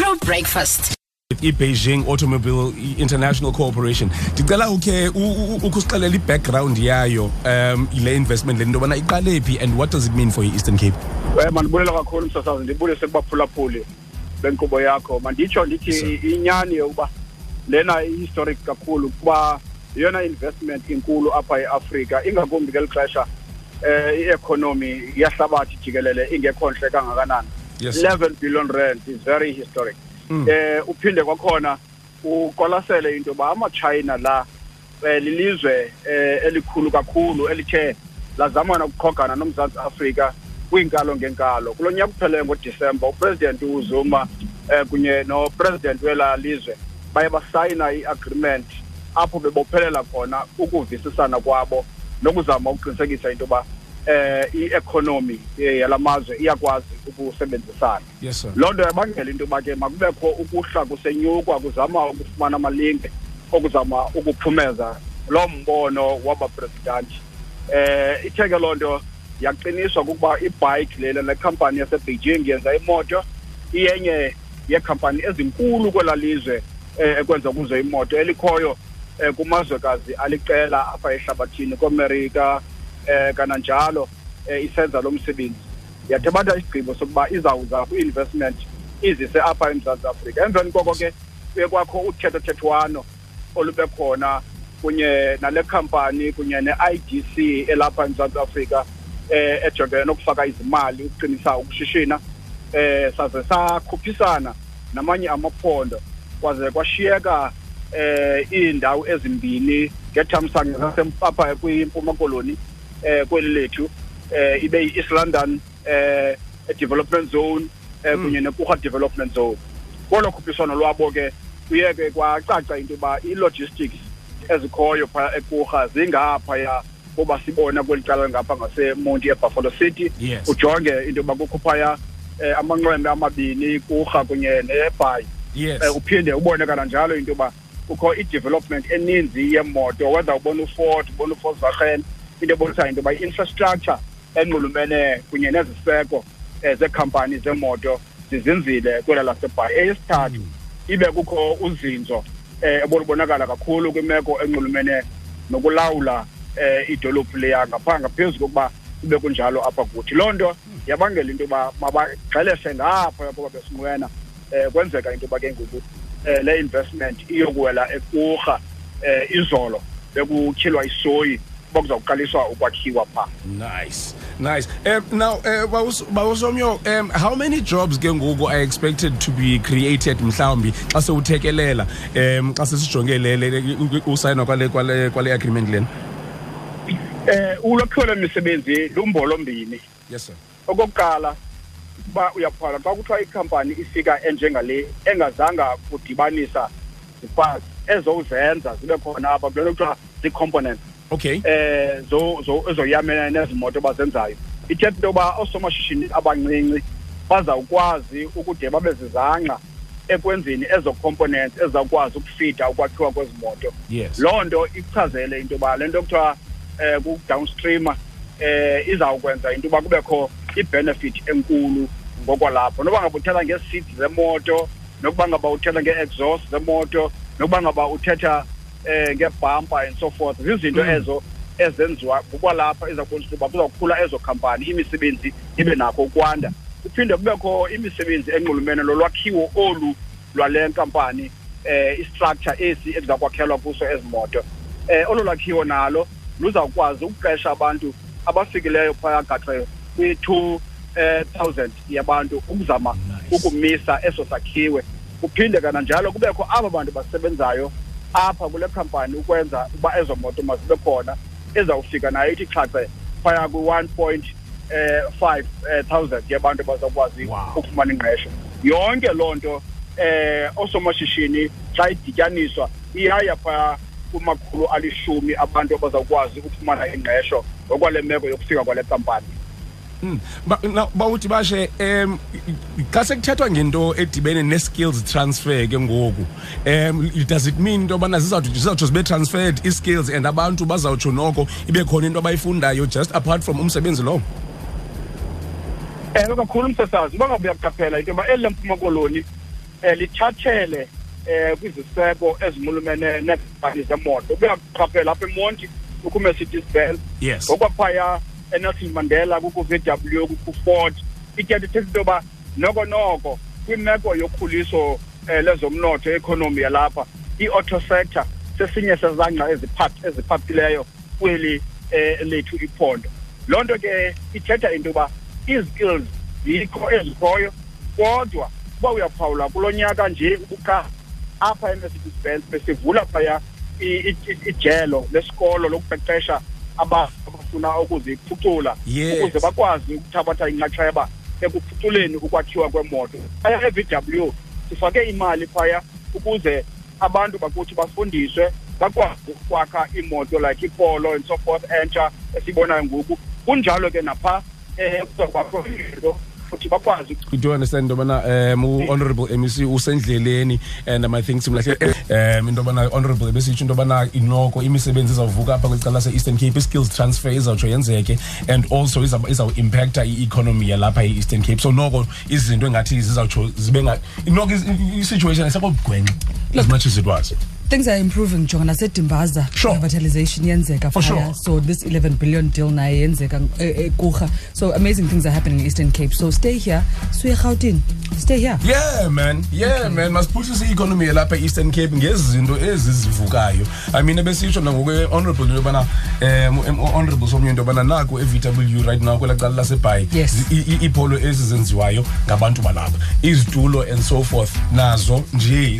True breakfast. ibeijing automobile international corporation ndicela ukhe ukusixelela i-background yayo um le investment le nto yobana iqale phi and what does it mean for i-eastern cape um mandibulela kakhulu msasazi ndibulise kubaphulaphuli benkqubo yakho manditsho ndithi inyani yokuba lena i-historic kakhulu kuba yeyona investment inkulu apha eafrika ingakumbi ngeli xesha um i-economy yahlabathi jikelele ingekho ntle kangakanani yes. 11 billion rand is very historic mm. eh uphinde kwakhona uqwalasele into yoba amachina la eh, lilizwe eh, elikhulu kakhulu elithe lazamana ukuqhogana nomzantsi afrika kwiinkalo ngeenkalo kulo nyaka uphele ngodisemba upresident uzuma eh, kunye nopresident wela lizwe baye basayina i-agreement apho bebophelela khona ukuvisisana kwabo nokuzama ukuqinisekisa into yoba eh i-economy eh, yala mazwe iyakwazi ukusebenzisana yes, sir. loo nto yabangela into yoba ke makubekho ukuhla kusenyukwa kuzama ukufumana amalinge okuzama ukuphumeza loo mbono wabaprezidanti eh ithe ke loo nto yaqiniswa kukuba ibhayiki lena nekhampani yasebeijing yenza imoto iyenye yeekhampani ezinkulu kwela lizwe eh, ekwenza kuzo imoto elikhoyo eh, kumazwekazi aliqela apha ehlabathini koomerika um kananjalo um isenza lo msebenzi yathabatha isigqibo sokuba izawuza kwi-investment izise apha emzantsi afrika emveni koko ke bekwakho uthethothethwano olube khona kunye nale khampani kunye ne-i d c elapha emzantsi afrika um ejongene nokufaka izimali ukuqinisa ukushishina um saze sakhuphisana namanye amaphondo kwaze kwashiyeka eh iindawo ezimbini ngethamsanqa zasempapha kwimpuma koloni eh kweli lethu eh ibe yi-east london eh development zone eh hmm. kunye nekurha development zone kolo khuphiswano lwabo ke kuyeke kwacaca into yoba i-logistics ezikhoyo phaya ekurha zingaphaya kuba sibona kweli cala ngapha ngasemonti ebuffalo city yes. ujonge into yoba kukho phaya um eh, amanqwembe amabini kurha kunye nebhayi yes. um uphinde ubone kananjalo into yoba kukho i-development eninzi yemoto whether ubona uford ubona uvolkswagen into ebonisayo into yoba i-infrastructure enxulumene kunye neziseko um zeekhampani zemoto ndizinzile kwela lasebhayi eyesithathu hmm. ibe kukho uzinzo um eh, ebolubonakala kakhulu kwimeko enxulumene nokulawula um idolophu leya ngapha ngaphezu kokuba kube kunjalo apha kuthi loo nto hmm. yabangela into yoba mabagxelese ngapha yakuba besinqwena um kwenzeka into yoba ke ngoku um le investment iyokuwela ekurha um izolo bekutyhilwa isoyi uba kuzawuqaliswa ukwakhiwa phaa nice nice um now um bawusomyo um how many jobs ke ngoku are expected to be created mhlawumbi xa sewuthekelela um xa sesijongelele usayinwa kwale kwale kwale agreement lena um ulwakhiwo lwemisebenzi lumbolo mbini yes sir okokuqala uba uyaphawula xa kuthiwa ikhampani ifika enjengale engazanga kudibanisa zipas ezowuzenza zibe khona apha kule nto kuthiwa zii-components okay eh zo zo ezoyamelana nezimoto bazenzayo ithetha into yoba oosomashishini abancinci bazawukwazi ukude babe zizangqa ekwenzeni ezo components ezizawukwazi ukufida ukwakhiwa kwezi moto yes. loo nto ikuchazele into yoba le nto kuthiwa um eh, kudownstreamer um eh, izawukwenza into yoba kubekho ibenefit enkulu ngokwalapho noba ngaba uthetha ngee-seats zemoto nokuba ngaba uthetha ngee-exhaust zemoto nokuba ngaba uthetha um ngebhampa and so forth zizinto mm. ezo ezenziwa ngokwalapha ezakubonisa ukuba kuzawukhula ezo khampani imisebenzi ibe nakho ukwanda kuphinde kubekho imisebenzi enxulumene lolwakhiwo olu lwale nkampani um istructure esi ekuza kwakhelwa kuso ezi moto um olo lwakhiwo nalo luzawukwazi ukuqesha abantu abafikileyo phaya gaxeyo kwi-two eh, thousand yabantu ukuzama ukumisa eso sakhiwe kuphinde kananjalo kubekho aba bantu basebenzayo apha kule khampani ukwenza uba ezo moto mazibe khona ezawufika nayo ithi xhaxe phaya kwi-one point eh, five eh, thousand yabantu bazawukwazi ukufumana ingqesho yonke loo nto eh osomashishini xa idityaniswa iyaya phaa kumakhulu alishumi abantu abazawukwazi ukufumana ingqesho ngokwale meko yokufika kwale kampani hmm. bawuthi bashe um xa sekuthethwa ngento edibene ne-skills transfer ke ngoku um does it mean into yobana zizawutsho zibe transferred ii-skills and abantu bazawutsho noko ibe khona into abayifundayo just apart from umsebenzi lowo ewe kakhulu umsesazi uba ngabe uyaqaphela into yoba eli lemphuma koloni um lithathele um kwiziseko ezimulumene neekompani zemoto kuyakuqaphela apha emonti ukumercedes bell yes. ngokwaphaya enelson mandela kuku-v w kuku-ford ityati ithetha into yoba noko noko kwimeko yokhuliso um lezomnotho economy yalapha i-auto sector sesinye sezangqa eziphaphileyo kweli um lethu iphondo loo nto ke ithetha into yoba izikills yikho ezikhoyo kodwa uba uyaphawula kulo nyaka nje ubuqala apha emercedes benz besivula phaya ijelo lesikolo lokuqeqesha abafuna ukuziphucula ukuze bakwazi ukuthabatha inxaxheba ekuphuculeni ukwakhiwa kwemoto phaya e-vw sifake imali phaya ukuze abantu bakuthi bafundiswe bakwazi ukwakha iimoto like ipolo and so forth entsha esiyibonayo ngoku kunjalo ke naphaa eh kuzawubakho izinto futhi bakwazi do you understand into yobana um u-honorable mec usendleleni and um i think simlahle um into yobana honorable ebesitsho into yobana inoko imisebenzi izawuvuka apha kweli cala lase-eastern cape i-skills transfer izawutsho yenzeke and also izawuimpacta i-economy yalapha e-eastern cape so noko izinto engathi zizawutsho zibe noko i-situation esekobugwenxa as much as it was things are improving jonga nasedimbaza sure. revitalization yenzeka For sure. so this 11 billion deal naye yenzeka ekurha eh, eh, so amazing things are happening in eastern cape so stay here suye rhawutini stay here yeah man yeah okay. man masiphuhlise i-economy yelapha e-eastern cape ngezinto ezi zivukayo i mean ebesitsho nangokwe-honorable into yobana um honorable somnye into yobana naku e-vw right now kwela cala lasebhayi yes. iipholo ezi zenziwayo ngabantu balapha izitulo and so forth nazo nje